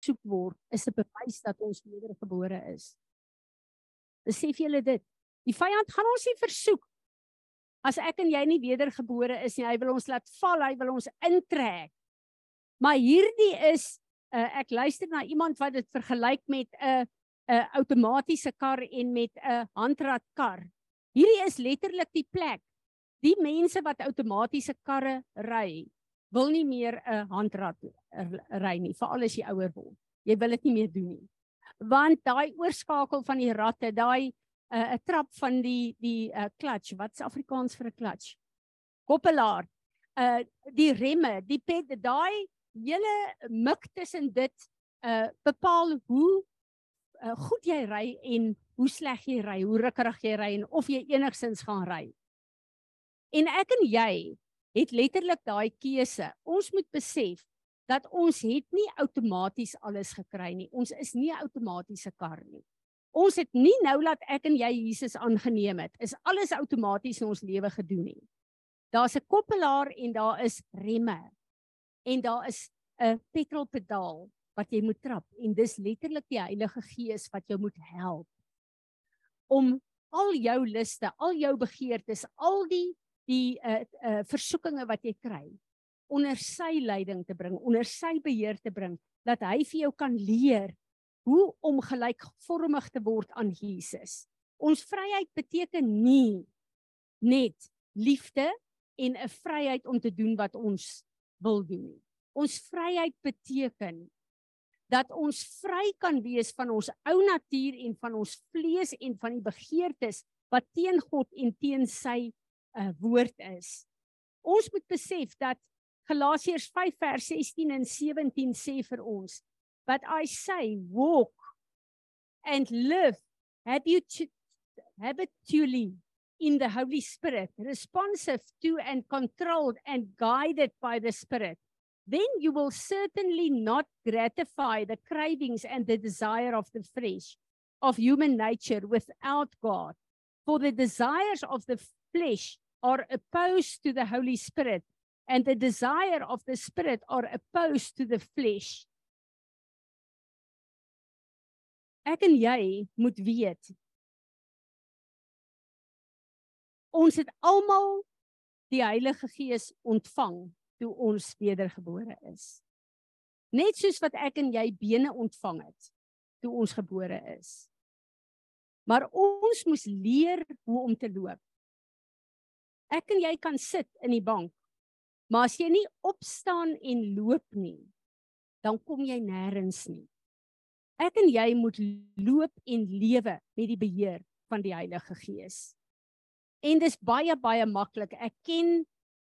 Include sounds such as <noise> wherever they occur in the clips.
versoek word, is 'n bewys dat ons wedergebore is. Besef julle dit? Die vyand gaan ons nie versoek as ek en jy nie wedergebore is nie. Hy wil ons laat val, hy wil ons intrek. Maar hierdie is uh, ek luister na iemand wat dit vergelyk met 'n 'n outomatiese kar en met 'n handradkar. Hierdie is letterlik die plek. Die mense wat outomatiese karre ry, wil nie meer 'n handrad ry nie, veral as jy ouer word. Jy wil dit nie meer doen nie. Want daai oorskakel van die ratte, daai 'n uh, trap van die die uh, clutch, wat's Afrikaans vir 'n clutch? Koppelaar. Uh die remme, die ped, daai hele mik tussen dit uh bepaal hoe uh, goed jy ry en hoe sleg jy ry, hoe rukkerig jy ry en of jy enigsins gaan ry. En ek en jy het letterlik daai keuse. Ons moet besef dat ons het nie outomaties alles gekry nie. Ons is nie 'n outomatiese kar nie. Ons het nie nou laat ek en jy Jesus aangeneem het. Is alles outomaties in ons lewe gedoen nie. Daar's 'n koppelaar en daar is remme en daar is 'n petrolpedaal wat jy moet trap en dis letterlik die Heilige Gees wat jou moet help om al jou liste, al jou begeertes, al die die uh uh versoekinge wat jy kry onder sy leiding te bring, onder sy beheer te bring dat hy vir jou kan leer hoe om gelykvormig te word aan Jesus. Ons vryheid beteken nie net liefde en 'n vryheid om te doen wat ons wil doen nie. Ons vryheid beteken dat ons vry kan wees van ons ou natuur en van ons vlees en van die begeertes wat teen God en teen sy uh, woord is. Ons moet besef dat Galasiërs 5 vers 16 en 17 sê vir ons but I say walk and live habitually in the Holy Spirit, responsive to and controlled and guided by the Spirit, then you will certainly not gratify the cravings and the desire of the flesh, of human nature without God. For the desires of the flesh are opposed to the Holy Spirit, and the desire of the Spirit are opposed to the flesh. Ek en jy moet weet ons het almal die Heilige Gees ontvang toe ons wedergebore is. Net soos wat ek en jy bene ontvang het toe ons gebore is. Maar ons moes leer hoe om te loop. Ek en jy kan sit in die bank, maar as jy nie opstaan en loop nie, dan kom jy nêrens nie. Ek en jy moet loop en lewe met die beheer van die Heilige Gees. En dis baie baie maklik. Ek ken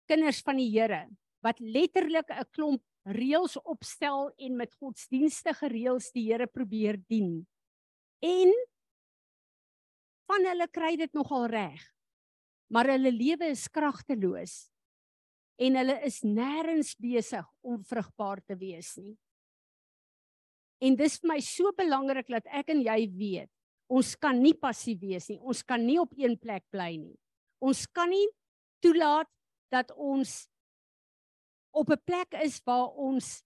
kinders van die Here wat letterlik 'n klomp reëls opstel en met godsdienstige reëls die Here probeer dien. En van hulle kry dit nogal reg. Maar hulle lewe is kragteloos en hulle is nêrens besig om vrugbaar te wees nie. En dis vir my so belangrik dat ek en jy weet, ons kan nie passief wees nie. Ons kan nie op een plek bly nie. Ons kan nie toelaat dat ons op 'n plek is waar ons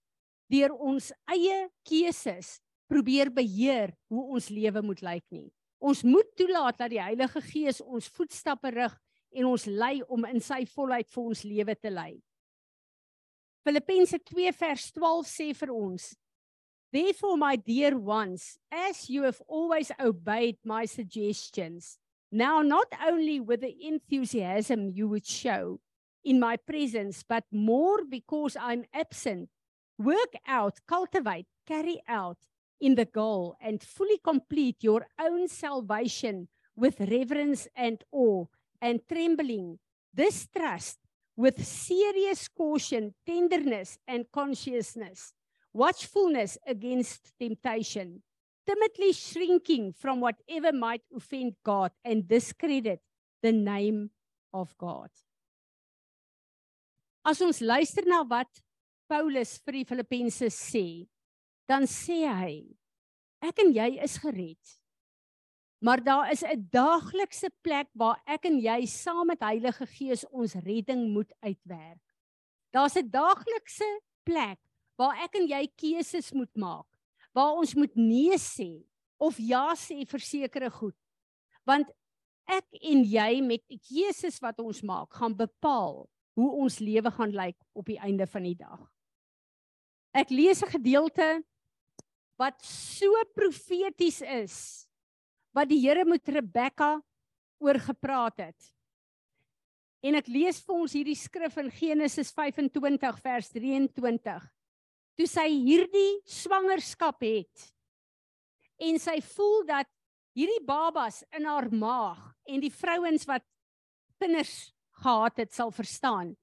deur ons eie keuses probeer beheer hoe ons lewe moet lyk nie. Ons moet toelaat dat die Heilige Gees ons voetstappe rig en ons lei om in sy volheid vir ons lewe te lei. Filippense 2 vers 12 sê vir ons: Therefore my dear ones, as you have always obeyed my suggestions, now not only with the enthusiasm you would show in my presence, but more because I'm absent. Work out, cultivate, carry out in the goal and fully complete your own salvation with reverence and awe and trembling. This trust with serious caution, tenderness, and consciousness, watchfulness against temptation, timidly shrinking from whatever might offend God and discredit the name of God. As ons luister na wat Paulus vir die Filippense sê, dan sê hy ek en jy is gered. Maar daar is 'n daaglikse plek waar ek en jy saam met Heilige Gees ons redding moet uitwerk. Daar's 'n daaglikse plek waar ek en jy keuses moet maak. waar ons moet nee sê of ja sê vir sekere goed. Want ek en jy met die keuses wat ons maak, gaan bepaal hoe ons lewe gaan lyk op die einde van die dag. Ek lees 'n gedeelte wat so profeties is wat die Here met Rebekka oor gepraat het. En ek lees vir ons hierdie skrif in Genesis 25 vers 23. Toe sy hierdie swangerskap het en sy voel dat hierdie babas in haar maag en die vrouens wat kinders gehad het sal verstaan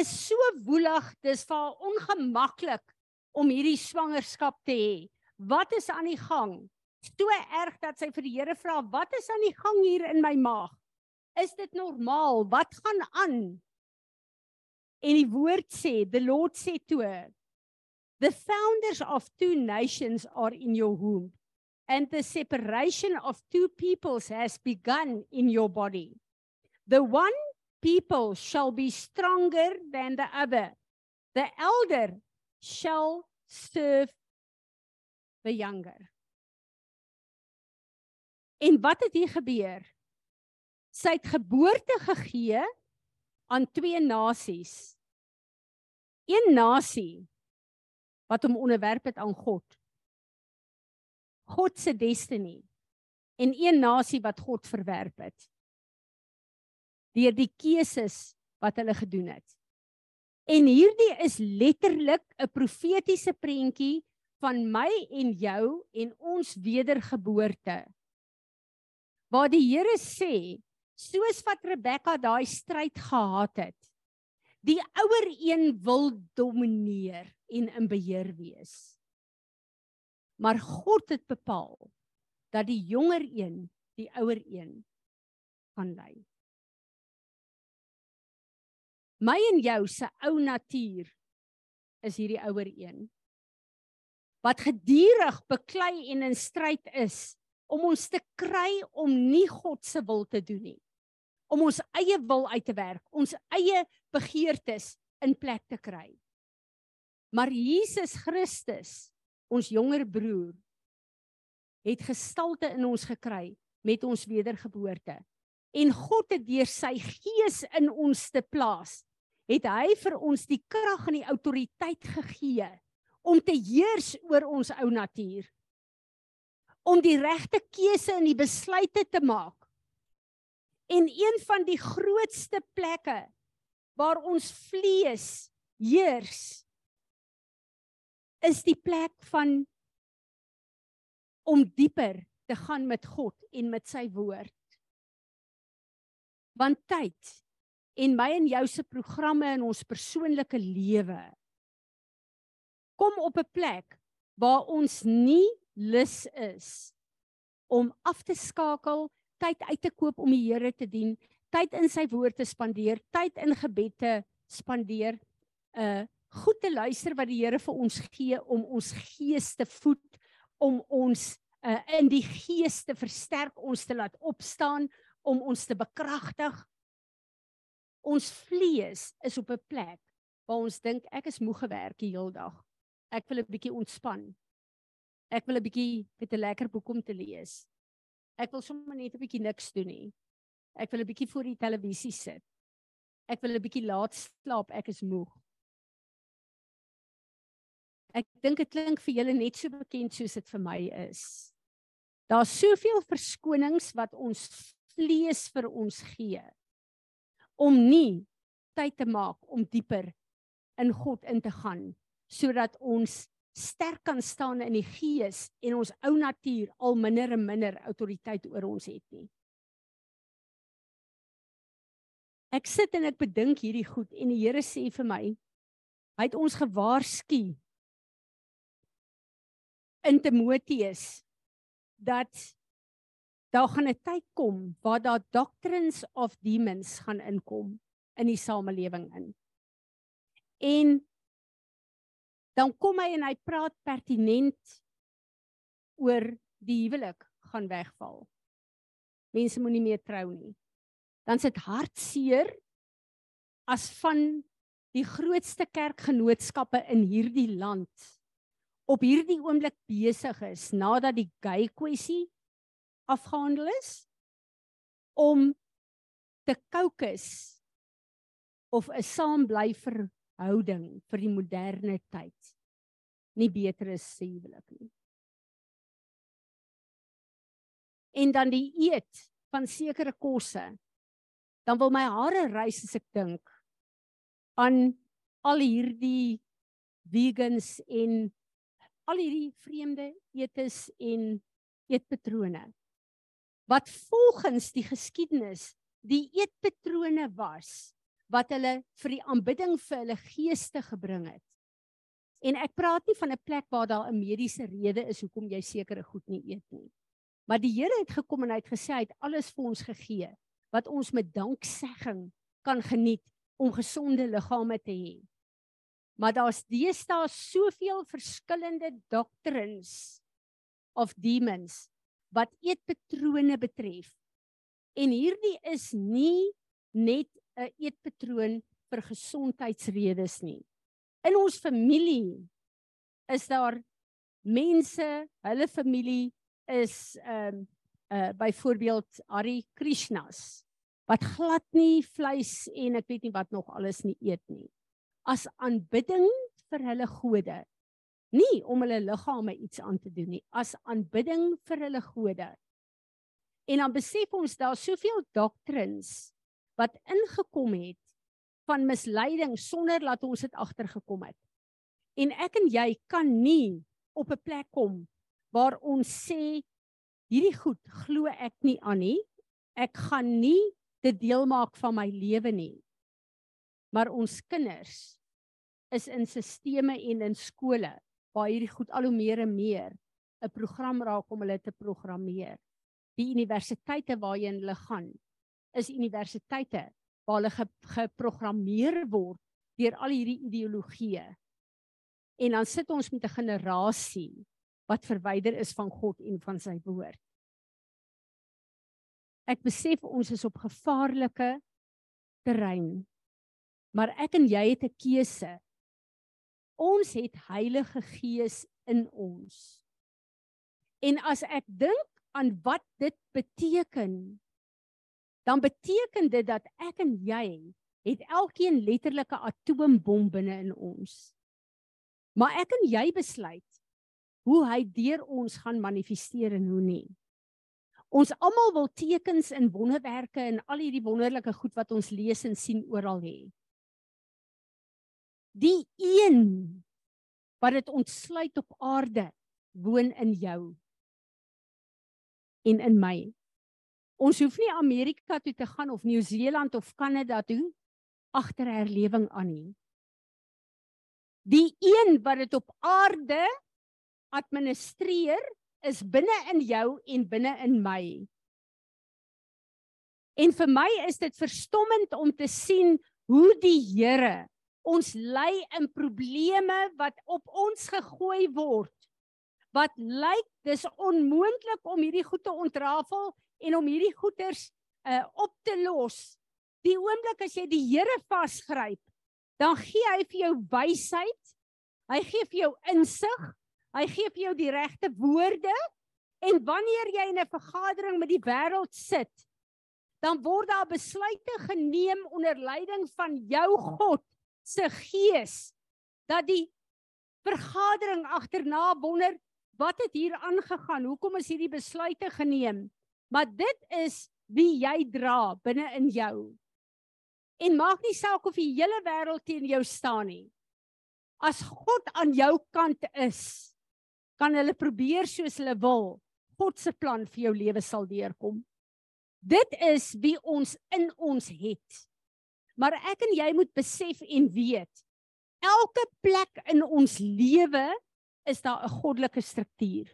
is so woelig dis vir haar ongemaklik om hierdie swangerskap te hê wat is aan die gang so erg dat sy vir die Here vra wat is aan die gang hier in my maag is dit normaal wat gaan aan en die woord sê the lord sê toe the founders of two nations are in your womb and the separation of two peoples has begun in your body. The one people shall be stronger than the other. The elder shall serve the younger. En wat het hier gebeur? Sy het geboorte gegee aan twee nasies. Een nasie wat hom onderwerp het aan God God se destiny en een nasie wat God verwerp het deur die keuses wat hulle gedoen het. En hierdie is letterlik 'n profetiese prentjie van my en jou en ons wedergeboorte. Waar die Here sê, soos wat Rebekka daai stryd gehad het, die ouer een wil domineer en in beheer wees. Maar God het bepaal dat die jonger een die ouer een gaan lei. My en jou se ou natuur is hierdie ouer een wat gedurig beklei en in stryd is om ons te kry om nie God se wil te doen nie. Om ons eie wil uit te werk, ons eie begeertes in plek te kry. Maar Jesus Christus ons jonger broer het gestalte in ons gekry met ons wedergeboorte. En God het deur sy gees in ons te plaas, het hy vir ons die krag en die autoriteit gegee om te heers oor ons ou natuur. Om die regte keuse en die besluite te maak. En een van die grootste plekke waar ons vlees heers is die plek van om dieper te gaan met God en met sy woord. Want tyd en my en jou se programme in ons persoonlike lewe kom op 'n plek waar ons nie lus is om af te skakel, tyd uit te koop om die Here te dien, tyd in sy woord te spandeer, tyd in gebed te spandeer, uh goed te luister wat die Here vir ons gee om ons gees te voed, om ons uh, in die gees te versterk, ons te laat opstaan, om ons te bekragtig. Ons vlees is op 'n plek waar ons dink ek is moeg gewerk die hele dag. Ek wil 'n bietjie ontspan. Ek wil 'n bietjie met 'n lekker boek om te lees. Ek wil sommer net 'n bietjie niks doen nie. Ek wil 'n bietjie voor die televisie sit. Ek wil 'n bietjie laat slaap, ek is moeg. Ek dink dit klink vir julle net so bekend soos dit vir my is. Daar's soveel verskonings wat ons vlees vir ons gee om nie tyd te maak om dieper in God in te gaan sodat ons sterk kan staan in die gees en ons ou natuur al minder en minder autoriteit oor ons het nie. Ek sit en ek bedink hierdie goed en die Here sê vir my hy het ons gewaarsku in Timoteus dat daar gaan 'n tyd kom waar daar doctrines of demons gaan inkom in die samelewing in. En dan kom hy en hy praat pertinent oor die huwelik gaan wegval. Mense moenie meer trou nie. Dan sit hartseer as van die grootste kerkgenootskappe in hierdie land op hierdie oomblik besig is nadat die gay kwessie afgehandel is om te kookus of 'n saambly verhouding vir die moderne tyd nie beter is sê huwelik nie. En dan die eet van sekere kosse. Dan wil my hare rys as ek dink aan al hierdie vegans en al hierdie vreemde eetes en eetpatrone wat volgens die geskiedenis die eetpatrone was wat hulle vir die aanbidding vir hulle geeste gebring het. En ek praat nie van 'n plek waar daar 'n mediese rede is hoekom jy sekere goed nie eet nie. Maar die Here het gekom en hy het gesê hy het alles vir ons gegee wat ons met danksegging kan geniet om gesonde liggame te hê. Maar daar's deesdae soveel verskillende doctrines of demons wat eetpatrone betref. En hierdie is nie net 'n eetpatroon vir gesondheidsredes nie. In ons familie is daar mense, hulle familie is ehm um, uh byvoorbeeld Hari Krishnas wat glad nie vleis en ek weet nie wat nog alles nie eet nie as aanbidding vir hulle gode. Nie om hulle liggame iets aan te doen nie, as aanbidding vir hulle gode. En dan besef ons daar soveel doctrines wat ingekom het van misleiding sonder dat ons dit agtergekom het. En ek en jy kan nie op 'n plek kom waar ons sê hierdie goed glo ek nie aan nie. Ek gaan nie dit deel maak van my lewe nie maar ons kinders is in sisteme en in skole waar hierdie goed al hoe meer en meer 'n program raak om hulle te programmeer. Die universiteite waarheen hulle gaan is universiteite waar hulle ge geprogrammeer word deur al hierdie ideologieë. En dan sit ons met 'n generasie wat verwyder is van God en van sy woord. Ek besef ons is op gevaarlike terrein Maar ek en jy het 'n keuse. Ons het Heilige Gees in ons. En as ek dink aan wat dit beteken, dan beteken dit dat ek en jy het elkeen letterlike atoombom binne in ons. Maar ek en jy besluit hoe hy deur ons gaan manifesteer en hoe nie. Ons almal wil tekens en wonderwerke en al hierdie wonderlike goed wat ons lees en sien oral hê die een wat dit ontsluit op aarde woon in jou en in my. Ons hoef nie Amerika toe te gaan of Nieu-Seeland of Kanada toe agter herlewing aan nie. Die een wat dit op aarde administreer is binne in jou en binne in my. En vir my is dit verstommend om te sien hoe die Here ons lê in probleme wat op ons gegooi word. Wat lyk dis onmoontlik om hierdie goed te ontrafel en om hierdie goeters uh op te los. Die oomblik as jy die Here vasgryp, dan gee hy vir jou wysheid. Hy gee vir jou insig. Hy gee vir jou die regte woorde. En wanneer jy in 'n vergadering met die wêreld sit, dan word daar besluite geneem onder leiding van jou God se gees dat die vergadering agterna wonder wat het hier aangegaan hoekom is hierdie besluite geneem maar dit is wie jy dra binne in jou. En maak nie saak of die hele wêreld teen jou staan nie. As God aan jou kant is kan hulle probeer soos hulle wil. God se plan vir jou lewe sal deurkom. Dit is wie ons in ons het. Maar ek en jy moet besef en weet, elke plek in ons lewe is daar 'n goddelike struktuur.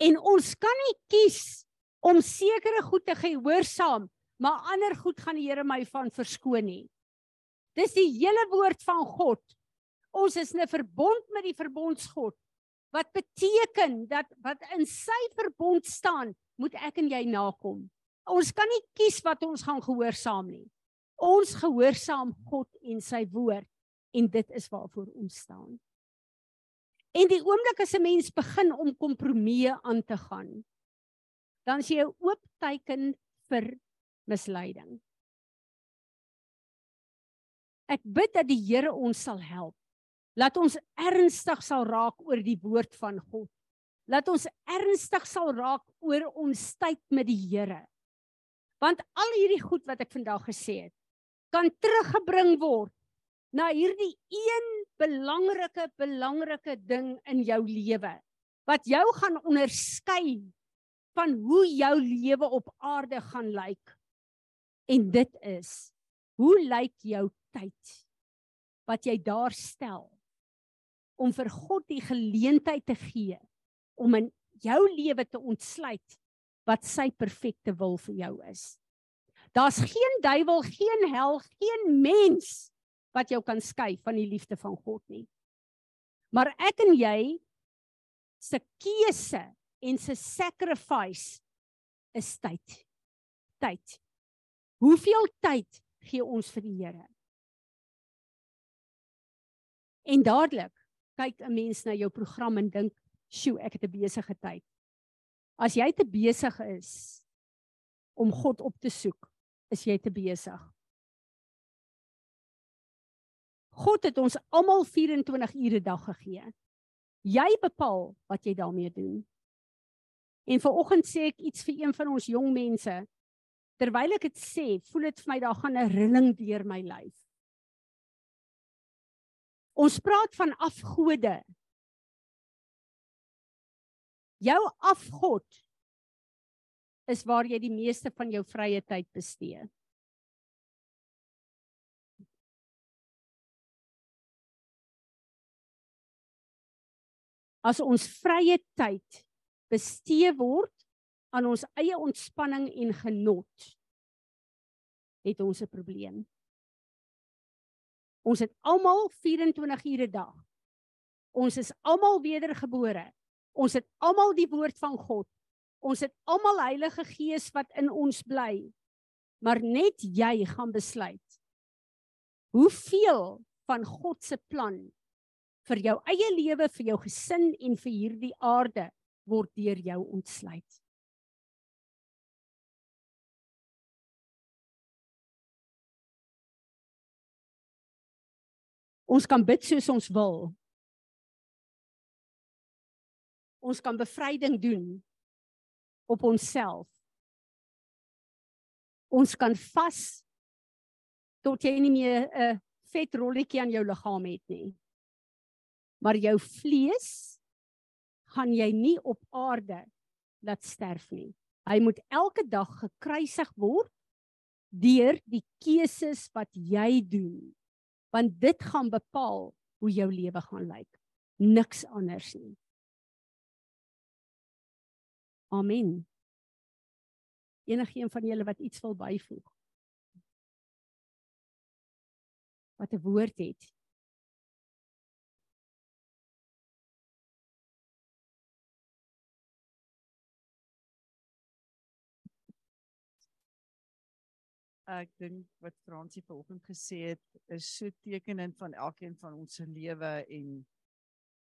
En ons kan nie kies om sekere goed te gehoorsaam, maar ander goed gaan die Here my van verskoon nie. Dis die hele woord van God. Ons is in 'n verbond met die verbondsgod. Wat beteken dat wat in sy verbond staan, moet ek en jy nakom. Ons kan nie kies wat ons gaan gehoorsaam nie. Ons gehoorsaam God en sy woord en dit is waarvoor ons staan. En die oomblik as 'n mens begin om kompromieë aan te gaan, dan is jy 'n oop teken vir misleiding. Ek bid dat die Here ons sal help. Laat ons ernstig sal raak oor die woord van God. Laat ons ernstig sal raak oor ons tyd met die Here. Want al hierdie goed wat ek vandag gesê het, kan teruggebring word na hierdie een belangrike belangrike ding in jou lewe wat jou gaan onderskei van hoe jou lewe op aarde gaan lyk. En dit is hoe lyk jou tyd wat jy daar stel om vir God die geleentheid te gee om in jou lewe te ontsluit wat sy perfekte wil vir jou is. Daar's geen duiwel, geen hel, geen mens wat jou kan skei van die liefde van God nie. Maar ek en jy se keuse en se sacrifice is tyd. Tyd. Hoeveel tyd gee ons vir die Here? En dadelik kyk 'n mens na jou program en dink, "Sjoe, ek het 'n besige tyd." As jy te besig is om God op te soek, is jy te besig. God het ons almal 24 ure 'n dag gegee. Jy bepaal wat jy daarmee doen. En vanoggend sê ek iets vir een van ons jong mense. Terwyl ek dit sê, voel dit vir my daar gaan 'n rilling deur my lyf. Ons praat van afgode. Jou afgod is waar jy die meeste van jou vrye tyd bestee. As ons vrye tyd bestee word aan ons eie ontspanning en genot, het ons 'n probleem. Ons het almal 24 ure 'n dag. Ons is almal wedergebore. Ons het almal die woord van God. Ons het almal Heilige Gees wat in ons bly. Maar net jy gaan besluit hoeveel van God se plan vir jou eie lewe, vir jou gesin en vir hierdie aarde word deur jou ontsluit. Ons kan bid soos ons wil. Ons kan bevryding doen op onsself. Ons kan vas tot jy nie meer 'n vet rolletjie aan jou liggaam het nie. Maar jou vlees gaan jy nie op aarde laat sterf nie. Hy moet elke dag gekruisig word deur die keuses wat jy doen. Want dit gaan bepaal hoe jou lewe gaan lyk. Niks anders nie. Amen. Enigeen van julle wat iets wil byvoeg? Wat 'n woord het. Ek dink wat Fransie vanoggend gesê het is so tekenend van elkeen van ons se lewe en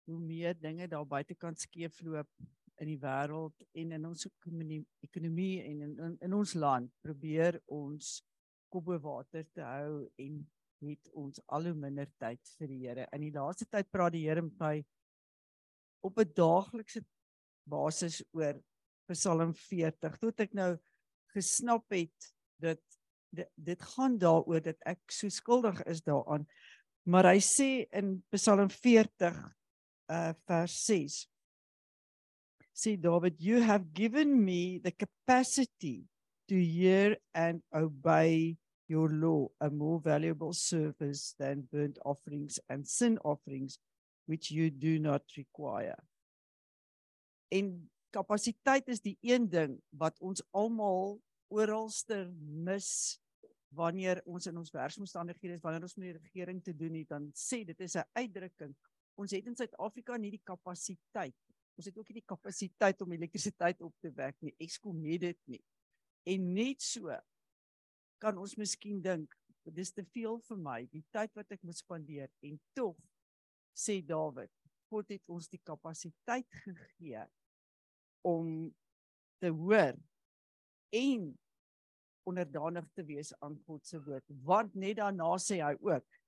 hoe meer dinge daar buitekant skeefloop in die wêreld en in ons ekonomie en in, in in ons land probeer ons kop bo water te hou en het ons al hoe minder tyd vir die Here. In die laaste tyd praat die Here met my op 'n daaglikse basis oor Psalm 40. Tot ek nou gesnap het dat dit, dit gaan daaroor dat ek so skuldig is daaraan. Maar hy sê in Psalm 40 uh vers 6 sê David, you have given me the capacity to hear and obey your law, a more valuable service than burnt offerings and sin offerings, which you do not require. En kapasiteit is die een ding wat ons almal oralste mis wanneer ons in ons werksomstandighede is, wanneer ons met die regering te doen het, dan sê dit is 'n uitdrukking. Ons het in Suid-Afrika nie die kapasiteit Ons het ook nie die kapasiteit om elektrisiteit op te wek nie. Eskom het dit nie. En net so kan ons miskien dink, dis te veel vir my, die tyd wat ek moet spandeer en tog sê Dawid, God het ons die kapasiteit gegee om te hoor en onderdanig te wees aan God se woord. Want net daarna sê hy ook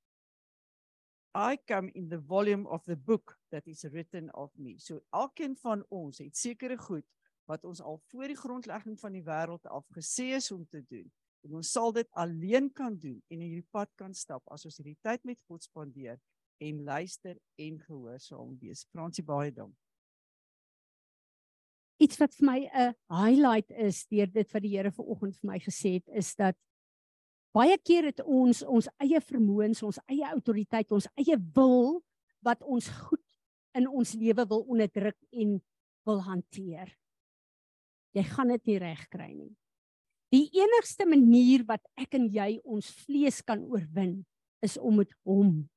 I come in the volume of the book that is written of me. So elkeen van ons het sekere goed wat ons al voor die grondlegging van die wêreld af gesê is om te doen. En ons sal dit alleen kan doen en in hierdie pad kan stap as ons hierdie tyd met God spandeer en luister en gehoorsaam wees. Fransie baie dankie. Iets wat vir my 'n highlight is deur dit wat die Here vanoggend vir my gesê het is dat baie keer het ons ons eie vermoëns, ons eie autoriteit, ons eie wil wat ons goed in ons lewe wil onderdruk en wil hanteer. Jy gaan dit nie reg kry nie. Die enigste manier wat ek en jy ons vlees kan oorwin is om met hom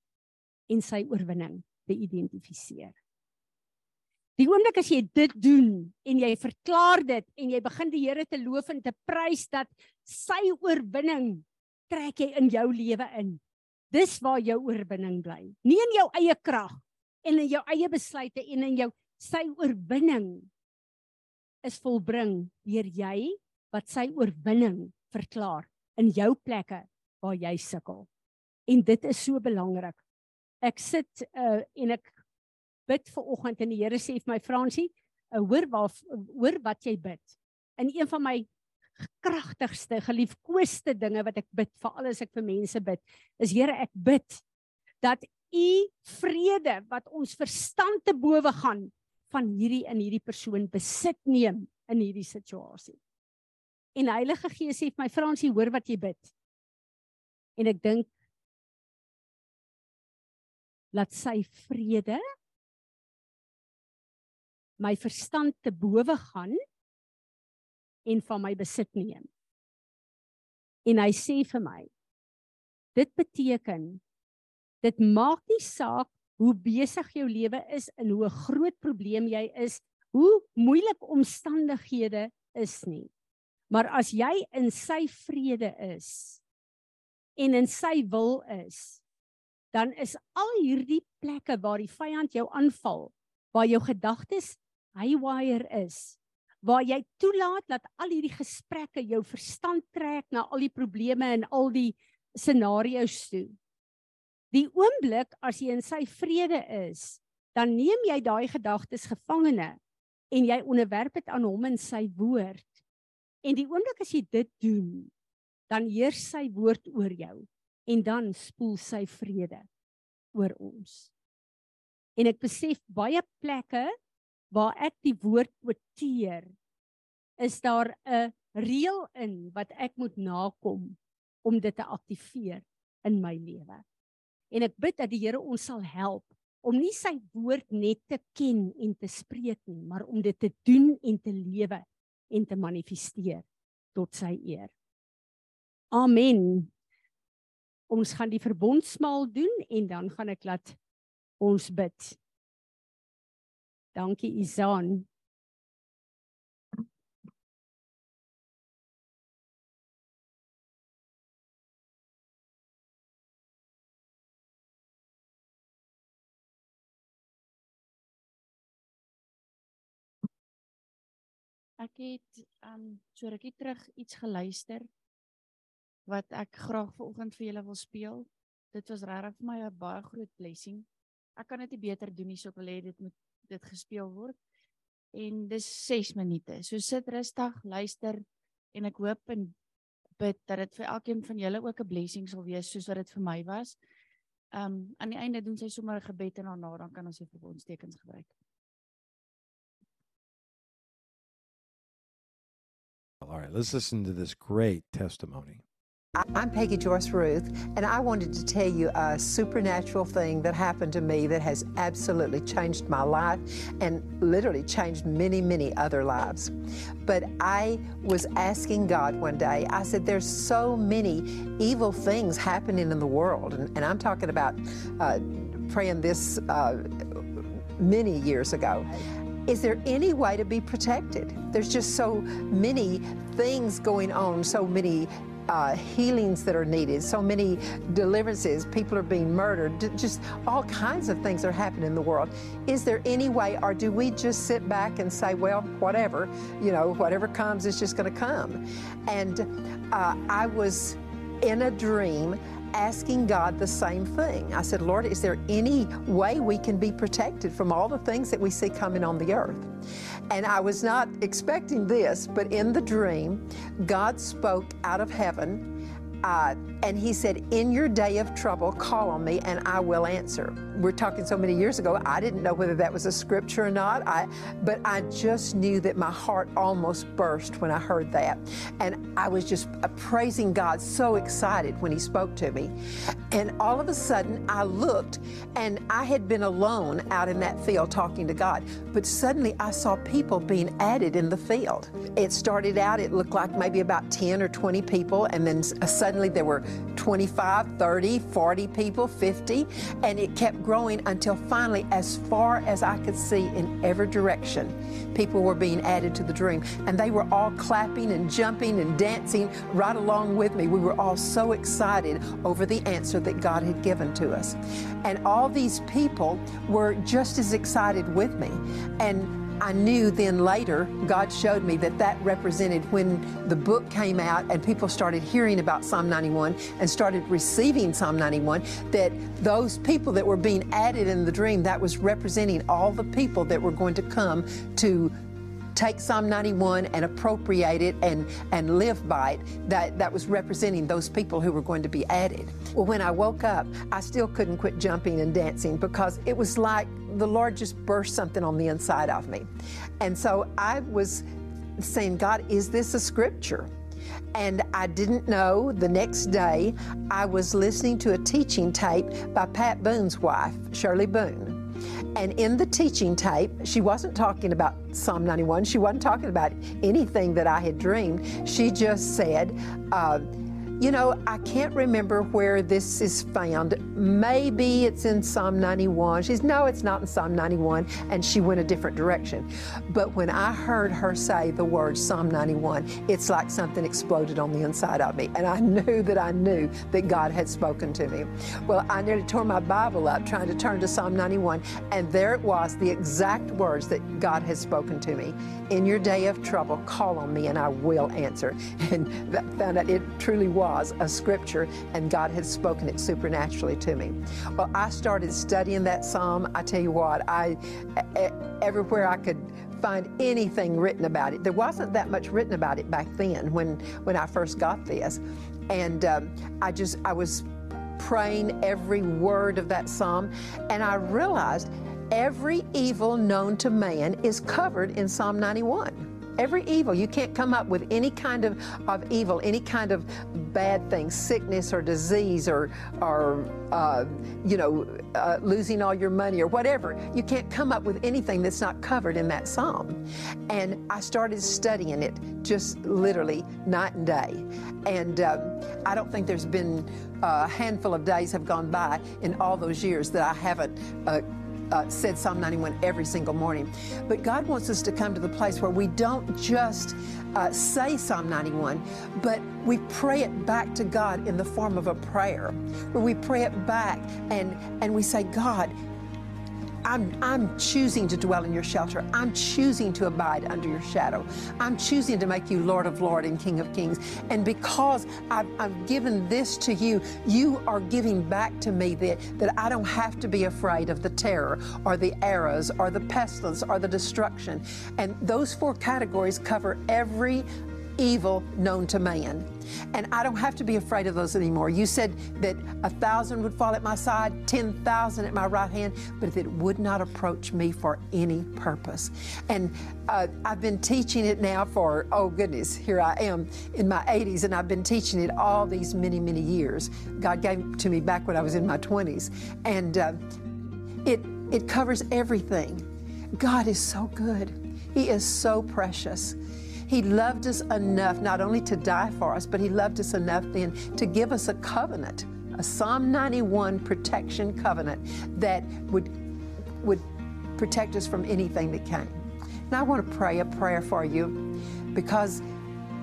en sy oorwinning te identifiseer. Die oomblik as jy dit doen en jy verklaar dit en jy begin die Here te loof en te prys dat sy oorwinning trek jy in jou lewe in. Dis waar jou oorwinning bly. Nie in jou eie krag en in jou eie besluite en in jou sy oorwinning is volbring deur jy wat sy oorwinning verklaar in jou plekke waar jy sukkel. En dit is so belangrik. Ek sit uh, en ek bid vir oggend en die Here sê vir my Fransie, uh, hoor waar hoor wat jy bid. In een van my kragtigste, geliefkoeste dinge wat ek bid vir alles ek vir mense bid, is Here ek bid dat u vrede wat ons verstand te bowe gaan van hierdie in hierdie persoon besit neem in hierdie situasie. En Heilige Gees sê vir my Fransie, hoor wat jy bid. En ek dink laat sy vrede my verstand te bowe gaan en van my besit neem. En hy sê vir my dit beteken dit maak nie saak hoe besig jou lewe is en hoe groot probleem jy is, hoe moeilik omstandighede is nie. Maar as jy in sy vrede is en in sy wil is, dan is al hierdie plekke waar die vyand jou aanval, waar jou gedagtes haywire is, waar jy toelaat dat al hierdie gesprekke jou verstand trek na al die probleme en al die scenario's toe. Die oomblik as jy in sy vrede is, dan neem jy daai gedagtes gevangene en jy onderwerp dit aan hom en sy woord. En die oomblik as jy dit doen, dan heers sy woord oor jou en dan spoel sy vrede oor ons. En ek besef baie plekke waar ek die woord kwoteer is daar 'n reël in wat ek moet nakom om dit te aktiveer in my lewe. En ek bid dat die Here ons sal help om nie sy woord net te ken en te spreek nie, maar om dit te doen en te lewe en te manifesteer tot sy eer. Amen. Ons gaan die verbondsmaal doen en dan gaan ek laat ons bid. Dankie Izan. Ek het um so rukkie terug iets geluister wat ek graag vanoggend vir julle wil speel. Dit was regtig vir my 'n baie groot blessing. Ek kan dit nie beter doen nie, so ek wil hê dit moet dit gespeel word. En dis 6 minute. So sit rustig, luister en ek hoop en bid dat dit vir elkeen van julle ook 'n blessing sal wees soos wat dit vir my was. Um aan die einde doen sy sommer 'n gebed en daarna dan kan ons die verbondstekens gebruik. All right, let's listen to this great testimony. I'm Peggy Joyce Ruth, and I wanted to tell you a supernatural thing that happened to me that has absolutely changed my life and literally changed many, many other lives. But I was asking God one day, I said, There's so many evil things happening in the world. And, and I'm talking about uh, praying this uh, many years ago. Is there any way to be protected? There's just so many things going on, so many uh, healings that are needed, so many deliverances, people are being murdered, just all kinds of things are happening in the world. Is there any way, or do we just sit back and say, well, whatever, you know, whatever comes is just going to come? And uh, I was in a dream asking God the same thing. I said, Lord, is there any way we can be protected from all the things that we see coming on the earth? And I was not expecting this, but in the dream, God spoke out of heaven. Uh, and he said, In your day of trouble, call on me and I will answer. We're talking so many years ago, I didn't know whether that was a scripture or not, I, but I just knew that my heart almost burst when I heard that. And I was just uh, praising God, so excited when he spoke to me. And all of a sudden, I looked and I had been alone out in that field talking to God, but suddenly I saw people being added in the field. It started out, it looked like maybe about 10 or 20 people, and then suddenly there were 25, 30, 40 people, 50, and it kept growing until finally, as far as I could see in every direction, people were being added to the dream. And they were all clapping and jumping and dancing right along with me. We were all so excited over the answer that God had given to us. And all these people were just as excited with me. And I knew then later, God showed me that that represented when the book came out and people started hearing about Psalm 91 and started receiving Psalm 91, that those people that were being added in the dream, that was representing all the people that were going to come to take Psalm 91 and appropriate it and, and live by it, that, that was representing those people who were going to be added. Well, when I woke up, I still couldn't quit jumping and dancing because it was like the Lord just burst something on the inside of me. And so I was saying, God, is this a scripture? And I didn't know the next day I was listening to a teaching tape by Pat Boone's wife, Shirley Boone. And in the teaching tape, she wasn't talking about Psalm 91. She wasn't talking about anything that I had dreamed. She just said, uh, you know, I can't remember where this is found. Maybe it's in Psalm 91. She's, no, it's not in Psalm 91. And she went a different direction. But when I heard her say the word Psalm 91, it's like something exploded on the inside of me. And I knew that I knew that God had spoken to me. Well, I nearly tore my Bible up trying to turn to Psalm 91. And there it was, the exact words that God had spoken to me. In your day of trouble, call on me and I will answer. <laughs> And that found out it truly was a scripture and God had spoken it supernaturally to me. Well, I started studying that psalm. I tell you what, I everywhere I could find anything written about it. There wasn't that much written about it back then when when I first got this, and um, I just I was praying every word of that psalm, and I realized every evil known to man is covered in Psalm 91 every evil. You can't come up with any kind of, of evil, any kind of bad thing, sickness or disease or, or uh, you know, uh, losing all your money or whatever. You can't come up with anything that's not covered in that psalm. And I started studying it just literally night and day. And um, I don't think there's been a handful of days have gone by in all those years that I haven't uh, said Psalm 91 every single morning. But God wants us to come to the place where we don't just uh, say Psalm 91, but we pray it back to God in the form of a prayer, where we pray it back and, and we say, God, I'm, I'm choosing to dwell in your shelter. I'm choosing to abide under your shadow. I'm choosing to make you Lord of Lords and King of Kings. And because I've, I've given this to you, you are giving back to me that, that I don't have to be afraid of the terror or the arrows or the pestilence or the destruction. And those four categories cover every evil known to man. And I don't have to be afraid of those anymore. You said that a thousand would fall at my side, 10,000 at my right hand, but that it would not approach me for any purpose. And uh, I've been teaching it now for, oh goodness, here I am in my 80s, and I've been teaching it all these many, many years. God gave it to me back when I was in my 20s. And uh, it, it covers everything. God is so good, He is so precious. He loved us enough not only to die for us, but He loved us enough then to give us a covenant, a Psalm 91 protection covenant that would, would protect us from anything that came. And I want to pray a prayer for you because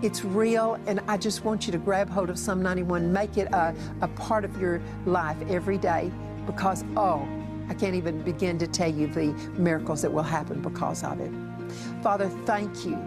It's real, and I just want you to grab hold of Psalm 91, make it a, a part of your life every day because, oh, I can't even begin to tell you the miracles that will happen because of it. Father, thank you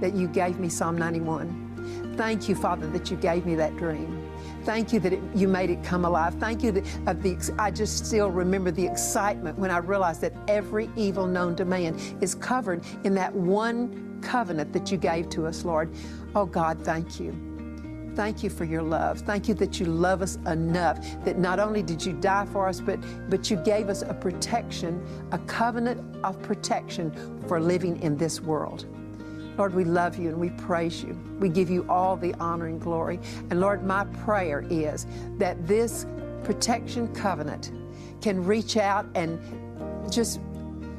that you gave me Psalm 91. Thank you, Father, that you gave me that dream. Thank you that it, you made it come alive. Thank you that of the I just still remember the excitement when I realized that every evil known to man is covered in that one covenant that you gave to us, Lord. Oh God, thank you. Thank you for your love. Thank you that you love us enough that not only did you die for us, but, but you gave us a protection, a covenant of protection for living in this world. Lord, we love you and we praise you. We give you all the honor and glory. And Lord, my prayer is that this protection covenant can reach out and just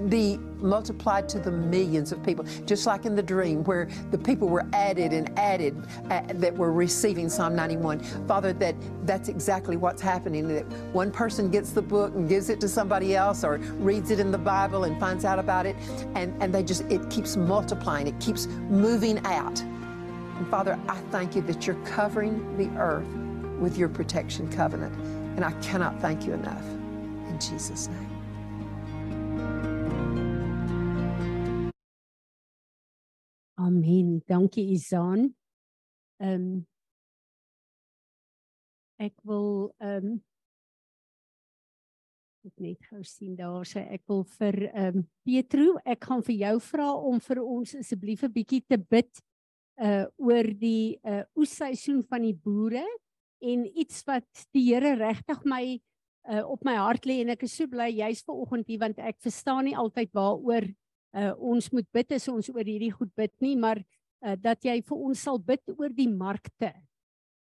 be multiplied to the millions of people, just like in the dream where the people were added and added uh, that were receiving Psalm 91. Father, that that's exactly what's happening. That one person gets the book and gives it to somebody else or reads it in the Bible and finds out about it, and, and they just, it keeps multiplying, it keeps moving out. And Father, I thank you that you're covering the earth with your protection covenant. And I cannot thank you enough. In Jesus' name. Amen. Dankie Izaan. Ehm um, ek wil ehm um, ek net gou sien daar sê ek wil vir ehm um, Petro, ek gaan vir jou vra om vir ons asseblief 'n bietjie te bid uh oor die uh oesseisoen van die boere en iets wat die Here regtig my uh op my hart lê en ek is so bly jy's ver oggend hier want ek verstaan nie altyd waaroor uh, ons moet bid as ons oor hierdie goed bid nie, maar uh, dat jy vir ons sal bid oor die markte.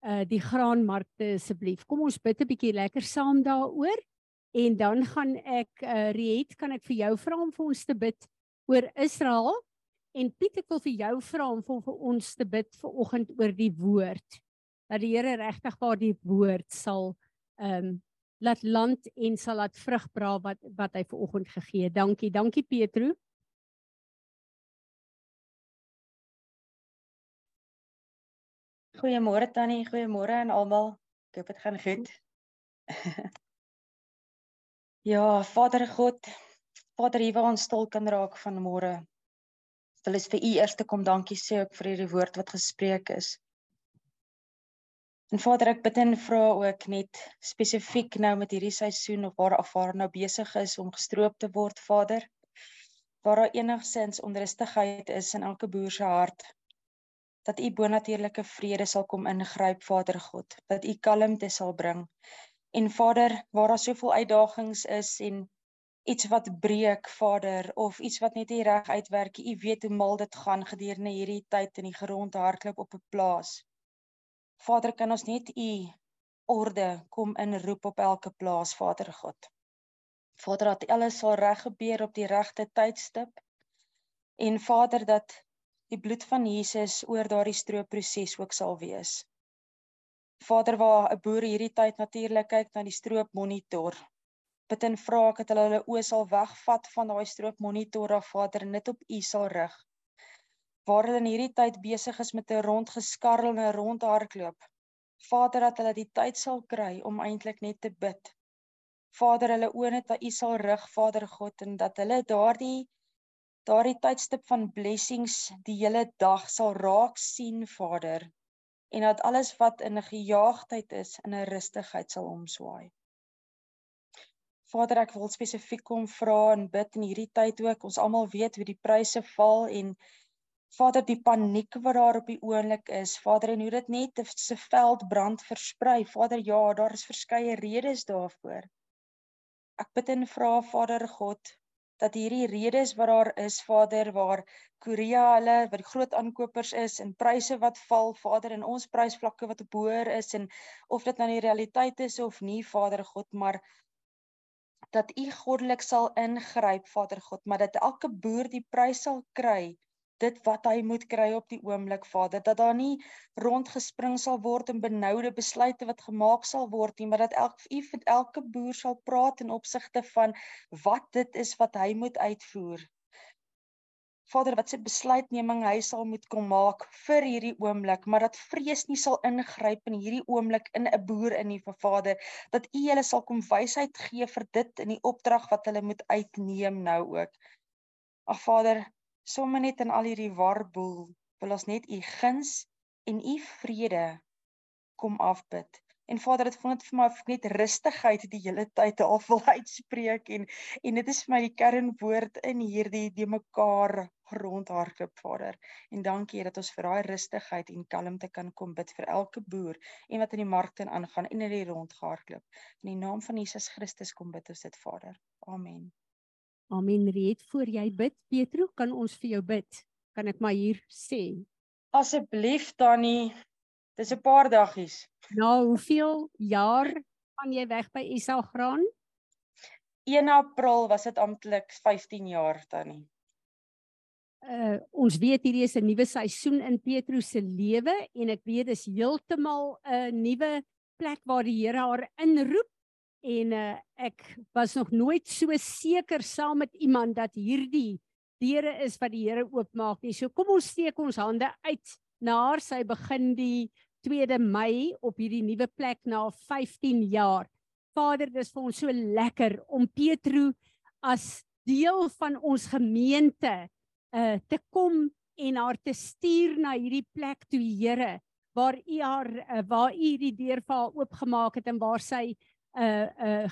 Uh die graanmarkte asseblief. Kom ons bid 'n bietjie lekker saam daaroor en dan gaan ek uh Riet, kan ek vir jou vra om vir ons te bid oor Israel en Piet ek wil vir jou vra om vir, vir ons te bid vir oggend oor die woord. Dat die Here regtig waar die woord sal ehm um, laat land en sal laat vrug dra wat wat hy ver oggend gegee. Dankie, dankie Petro. Goeiemôre Tannie, goeiemôre aan almal. Ek hoop dit gaan goed. <laughs> ja, Vader God, Vader, hier waar ons stil kan raak van môre. Wil is vir U eers te kom dankie sê ook vir hierdie woord wat gespreek is. En Vader, ek bid en vra ook net spesifiek nou met hierdie seisoen of waar afvaar nou besig is om gestroop te word, Vader. Waar daar enigsins onrustigheid is in elke boer se hart, dat u bonatuurlike vrede sal kom ingryp Vader God dat u kalmte sal bring. En Vader waar daar soveel uitdagings is en iets wat breek Vader of iets wat net nie reg uitwerk u weet hoe mal dit gaan gedurende hierdie tyd in die grond hardloop op 'n plaas. Vader kan ons net u orde kom inroep op elke plaas Vader God. Vader dat alles sal reg gebeur op die regte tydstip. En Vader dat die bloed van Jesus oor daardie stroopproses ook sal wees. Vader, waar 'n boer hierdie tyd natuurlik kyk na die stroopmonitor, bid en vra ek dat hulle hulle oë sal wegvat van daai stroopmonitor af, Vader, en dit op U sal rig. Waar hulle in hierdie tyd besig is met 'n rondgeskarrel en 'n rondhardloop, Vader, dat hulle die tyd sal kry om eintlik net te bid. Vader, hulle oë net na U sal rig, Vader God, en dat hulle daardie daardie tydstip van blessings die hele dag sal raak sien Vader en dat alles wat in 'n gejaagdheid is in 'n rustigheid sal omswaai. Vader, ek wil spesifiek kom vra en bid in hierdie tyd ook. Ons almal weet hoe die pryse val en Vader, die paniek wat daar op die oomblik is, Vader, en hoe dit net se veld brand versprei. Vader, ja, daar is verskeie redes daarvoor. Ek bid en vra Vader God dat hierdie redes wat daar is Vader waar Korea hulle wat die groot aankopers is en pryse wat val Vader in ons prysvlakke wat op hoër is en of dit nou die realiteit is of nie Vader God maar dat u goddelik sal ingryp Vader God maar dat elke boer die prys sal kry dit wat hy moet kry op die oomblik Vader dat daar nie rondgespring sal word en benoude besluite wat gemaak sal word nie maar dat elk u vir elke boer sal praat in opsigte van wat dit is wat hy moet uitvoer Vader wat se besluitneming hy sal moet kom maak vir hierdie oomblik, maar dat vrees nie sal ingryp in hierdie oomblik in 'n boer in nie vir Vader, dat U hulle sal kom wysheid gee vir dit in die opdrag wat hulle moet uitneem nou ook. Ag Vader, sommer net in al hierdie warboel, wil ons net U guns en U vrede kom afbid. En Vader, dit voel net vir my of ek net rustigheid die hele tyd al wil uitspreek en en dit is vir my die kernwoord in hierdie die mekaar rondhardloop Vader. En dankie dat ons vir daai rustigheid en kalmte kan kom bid vir elke boer en wat in die markte aangaan en in die rondhardloop. In die naam van Jesus Christus kom bid ons dit Vader. Amen. Amen. Reed voor jy bid, Petro, kan ons vir jou bid. Kan ek maar hier sê? Asseblief Tannie, dis 'n paar daggies. Na hoeveel jaar gaan jy weg by Esau Graan? 1 April was dit amptelik 15 jaar Tannie. Uh ons weet hierdie is 'n nuwe seisoen in Petrus se lewe en ek weet dis heeltemal 'n nuwe plek waar die Here haar inroep en uh ek was nog nooit so seker saam met iemand dat hierdie deure is wat die Here oopmaak nie. So kom ons steek ons hande uit na haar. Sy begin die 2de Mei op hierdie nuwe plek na 15 jaar. Vader, dis vir ons so lekker om Petro as deel van ons gemeente uh te kom en haar te stuur na hierdie plek toe, Here, waar U haar uh, waar U die deur vir haar oopgemaak het en waar sy uh uh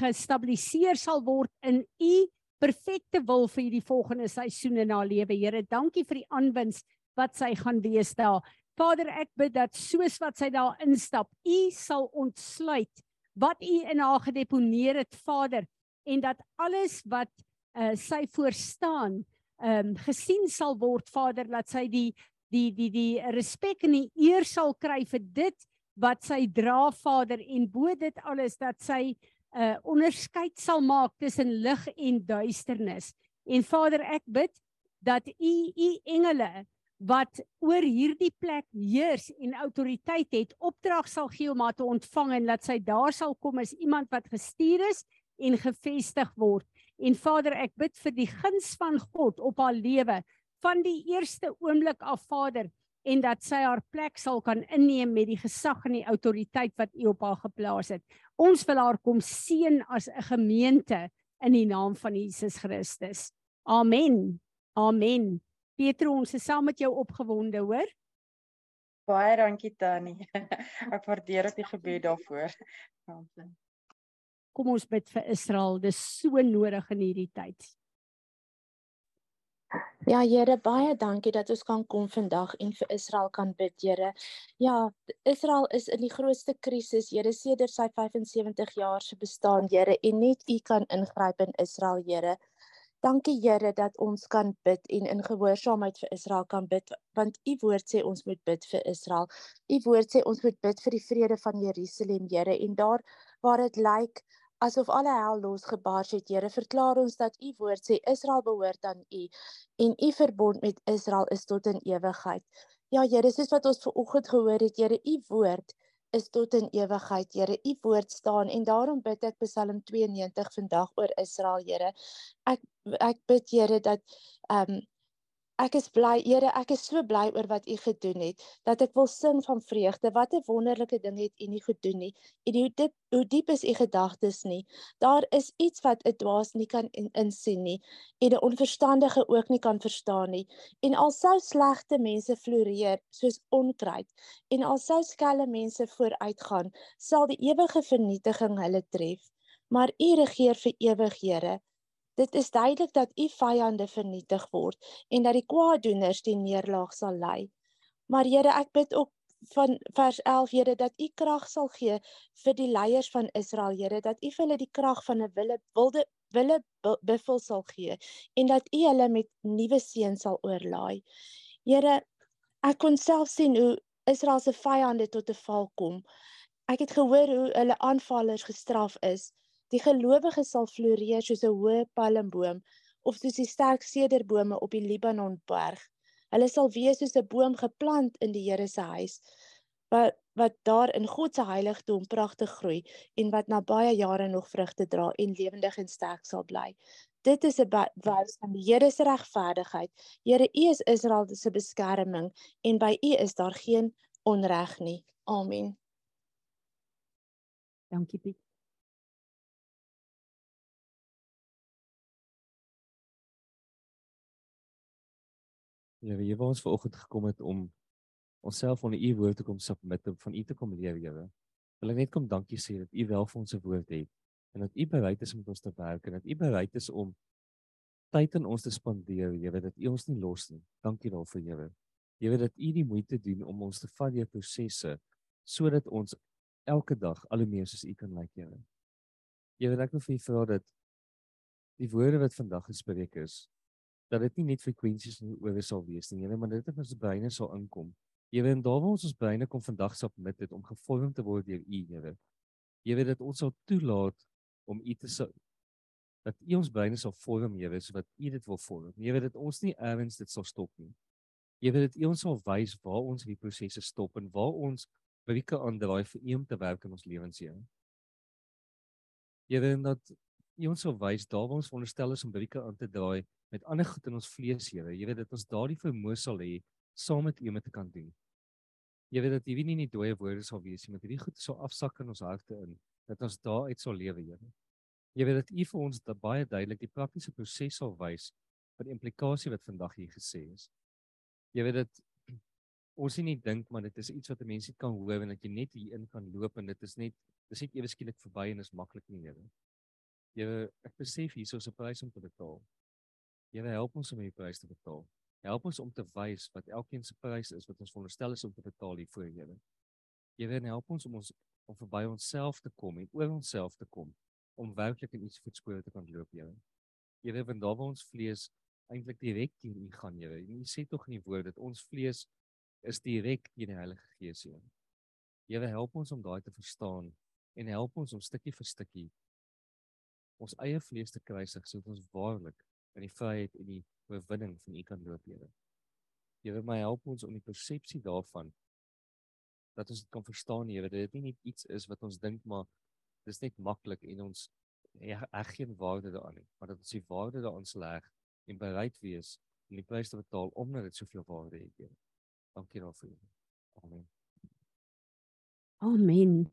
gestabiliseer sal word in U perfekte wil vir hierdie volgende seisoen in haar lewe. Here, dankie vir die aanwins wat sy gaan wees daar. Vader, ek bid dat soos wat sy daar instap, U sal ontsluit wat U in haar gedeponeer het, Vader, en dat alles wat uh, sy voorstaan, ehm um, gesien sal word, Vader, dat sy die die die die respek en die eer sal kry vir dit wat sy dra Vader en bo dit alles dat sy 'n uh, onderskeid sal maak tussen lig en duisternis. En Vader, ek bid dat U U engele wat oor hierdie plek heers en autoriteit het, opdrag sal gee om haar te ontvang en dat sy daar sal kom as iemand wat gestuur is en gevestig word. En Vader, ek bid vir die guns van God op haar lewe van die eerste oomblik af, Vader, en dat sy haar plek sal kan inneem met die gesag en die autoriteit wat U op haar geplaas het. Ons wil haar kom seën as 'n gemeente in die naam van Jesus Christus. Amen. Amen. Pietro, ons is saam met jou opgewonde, hoor? Baie dankie Tannie. <laughs> Ek waardeer dit gebed daarvoor. Kom ons bid vir Israel. Dis so nodig in hierdie tyd. Ja Here, baie dankie dat ons kan kom vandag en vir Israel kan bid, Here. Ja, Israel is in die grootste krisis, Here, sedert sy 75 jaar se bestaan, Here, en net U kan ingryp in Israel, Here. Dankie Here dat ons kan bid en in gehoorsaamheid vir Israel kan bid, want U woord sê ons moet bid vir Israel. U woord sê ons moet bid vir die vrede van Jerusalem, Here, en daar waar dit lyk like, asof alle hel losgebars het. Here, verklaar ons dat u woord sê Israel behoort aan u en u verbond met Israel is tot in ewigheid. Ja, Here, soos wat ons ver oggend gehoor het, Here, u woord is tot in ewigheid, Here. U woord staan en daarom bid ek Psalm 92 vandag oor Israel, Here. Ek ek bid Here dat ehm um, Ek is bly, Here, ek is so bly oor wat U gedoen het, dat ek wil sing van vreugde. Wat 'n wonderlike ding het U nie gedoen nie. En hoe diep hoe diep is U gedagtes nie. Daar is iets wat 'n dwaas nie kan in, insien nie en 'n onverstandige ook nie kan verstaan nie. En al sou slegte mense floreer soos onkruid en al sou skelm mense vooruitgaan, sal die ewige vernietiging hulle tref. Maar U regeer vir ewig, Here. Dit is duidelik dat u vyande vernietig word en dat die kwaaddoeners die neerlaag sal lei. Maar Here, ek bid ook van vers 11 Here dat u krag sal gee vir die leiers van Israel, Here, dat u vir hulle die krag van 'n wilde wilde wille buffel sal gee en dat u hulle met nuwe seën sal oorlaai. Here, ek kon self sien hoe Israel se vyande tot 'n val kom. Ek het gehoor hoe hulle aanvallers gestraf is. Die gelowiges sal floreer soos 'n hoë palmboom of soos die sterk sederbome op die Libanonberg. Hulle sal wees soos 'n boom geplant in die Here se huis wat wat daar in God se heiligdom pragtig groei en wat na baie jare nog vrugte dra en lewendig en sterk sal bly. Dit is 'n wys van die Here se regverdigheid. Here, U is Israel se beskerming en by U is daar geen onreg nie. Amen. Dankie Piet. Ja, wie ons vanoggend gekom het om onsself onder u woord te kom submit om van u te kom leer, Here. Wil ek net kom dankie sê dat u wel vir ons se woord het en dat u bereid is om met ons te werk en dat u bereid is om tyd in ons te spandeer, Here, dat u ons nie los nie. Dankie daarvoor, Here. Here dat u die moeite doen om ons te vat deur prosesse sodat ons elke dag al hoe meer soos u kan lyk, Here. Here, ek wil vir u vra dat die woorde wat vandag gespreek is, dat dit nie net frekwensies in oor sal wees nie, Here, maar dit in ons breine sal inkom. Here, en daar waar ons ons breine kom vandag sop met dit om gevorm te word deur U, Here. Here, dat ons sal toelaat om U te sal dat U ons breine sal vorm, Here, so wat U dit wil vorm. Here, dat ons nie ergens dit sal stop nie. Here, dat U ons sal wys waar ons hierdie prosesse stop en waar ons brieke aandraai vir U om te werk in ons lewens, Here. Here, en dat U ons sal wys daar waar ons veronderstel is om brieke aan te draai met ander goed in ons vlees, Here. Weet dat ons daardie vermoë sal hê saam met U om te kan doen. Weet dat hierdie nie net dooie woorde sal wees nie, maar hierdie goed sal afsak in ons harte in dat ons daaruit sal lewe, Here. Weet dat U vir ons dat baie duidelik die praktiese proses sal wys van die implikasie wat vandag hier gesê is. Jy weet dat <clears throat> ons nie dink maar dit is iets wat 'n mens net kan hoor en dat jy net hier in kan loop en dit is net dis net ewe skielik verby en is maklik nie, Here. Jy ek besef hier is 'n prys om te betaal. Here help ons om hierdie prys te betaal. Help ons om te wys wat elkeen se prys is wat ons veronderstel is om te betaal hier voor Here. Here help ons om ons om verby onsself te kom en oor onsself te kom om werklik in iets voetspore te kan loop, Here. Here, want daar waar ons vlees eintlik direk teen U gaan, Here. U sê tog in die woord dat ons vlees is direk teen die Heilige Gees, Here. Here help ons om daai te verstaan en help ons om stukkie vir stukkie ons eie vlees te kruisig sodat ons waarlik in die vryheid en die oorwinning van U kan loop, Here. Here, my help ons om die persepsie daarvan dat ons dit kan verstaan, Here, dat dit nie net iets is wat ons dink maar dis net maklik en ons reg geen waarde daaraan nie, maar dat ons die waarde daaraan leg en bereid wees om die prys te betaal omdat dit soveel waarde het, Here. Dankie daarvoor. Amen. Amen.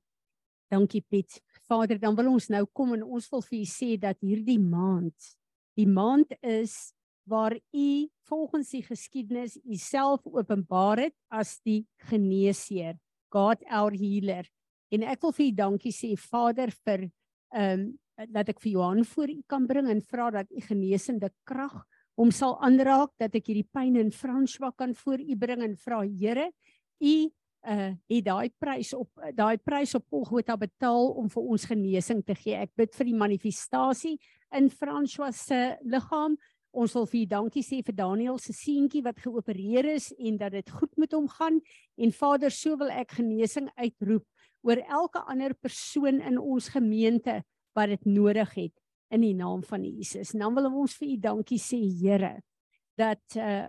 Dankie Piet. Vader, dan wil ons nou kom en ons wil vir u sê dat hierdie maand Die maand is waar u volgens die geskiedenis u self openbaar het as die geneesheer, God our healer. En ek wil vir u dankie sê Vader vir ehm um, dat ek vir Johan voor u kan bring en vra dat u genesende krag hom sal aanraak dat ek hierdie pyn in François kan voor u bring en vra Here, u uh het daai prys op daai prys op Golgotha betaal om vir ons genesing te gee. Ek bid vir die manifestasie in François se liggaam. Ons wil vir dankie sê vir Daniel se seentjie wat geopereer is en dat dit goed met hom gaan. En Vader, so wil ek genesing uitroep oor elke ander persoon in ons gemeente wat dit nodig het in die naam van Jesus. En dan wil ons vir u dankie sê Here dat uh,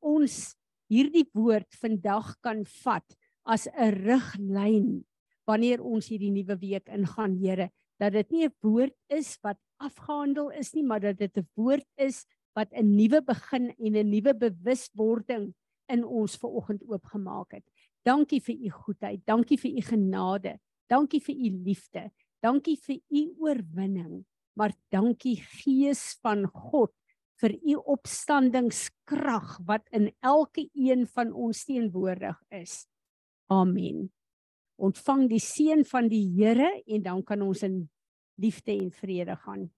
ons hierdie woord vandag kan vat as 'n riglyn wanneer ons hierdie nuwe week ingaan, Here, dat dit nie 'n woord is wat afgehandel is nie, maar dat dit 'n woord is wat 'n nuwe begin en 'n nuwe bewuswording in ons ver oggend oopgemaak het. Dankie vir u goedheid, dankie vir u genade, dankie vir u liefde, dankie vir u oorwinning, maar dankie Gees van God vir u opstandingskrag wat in elke een van ons teenwoordig is. Amen. Ontvang die seën van die Here en dan kan ons in liefde en vrede gaan.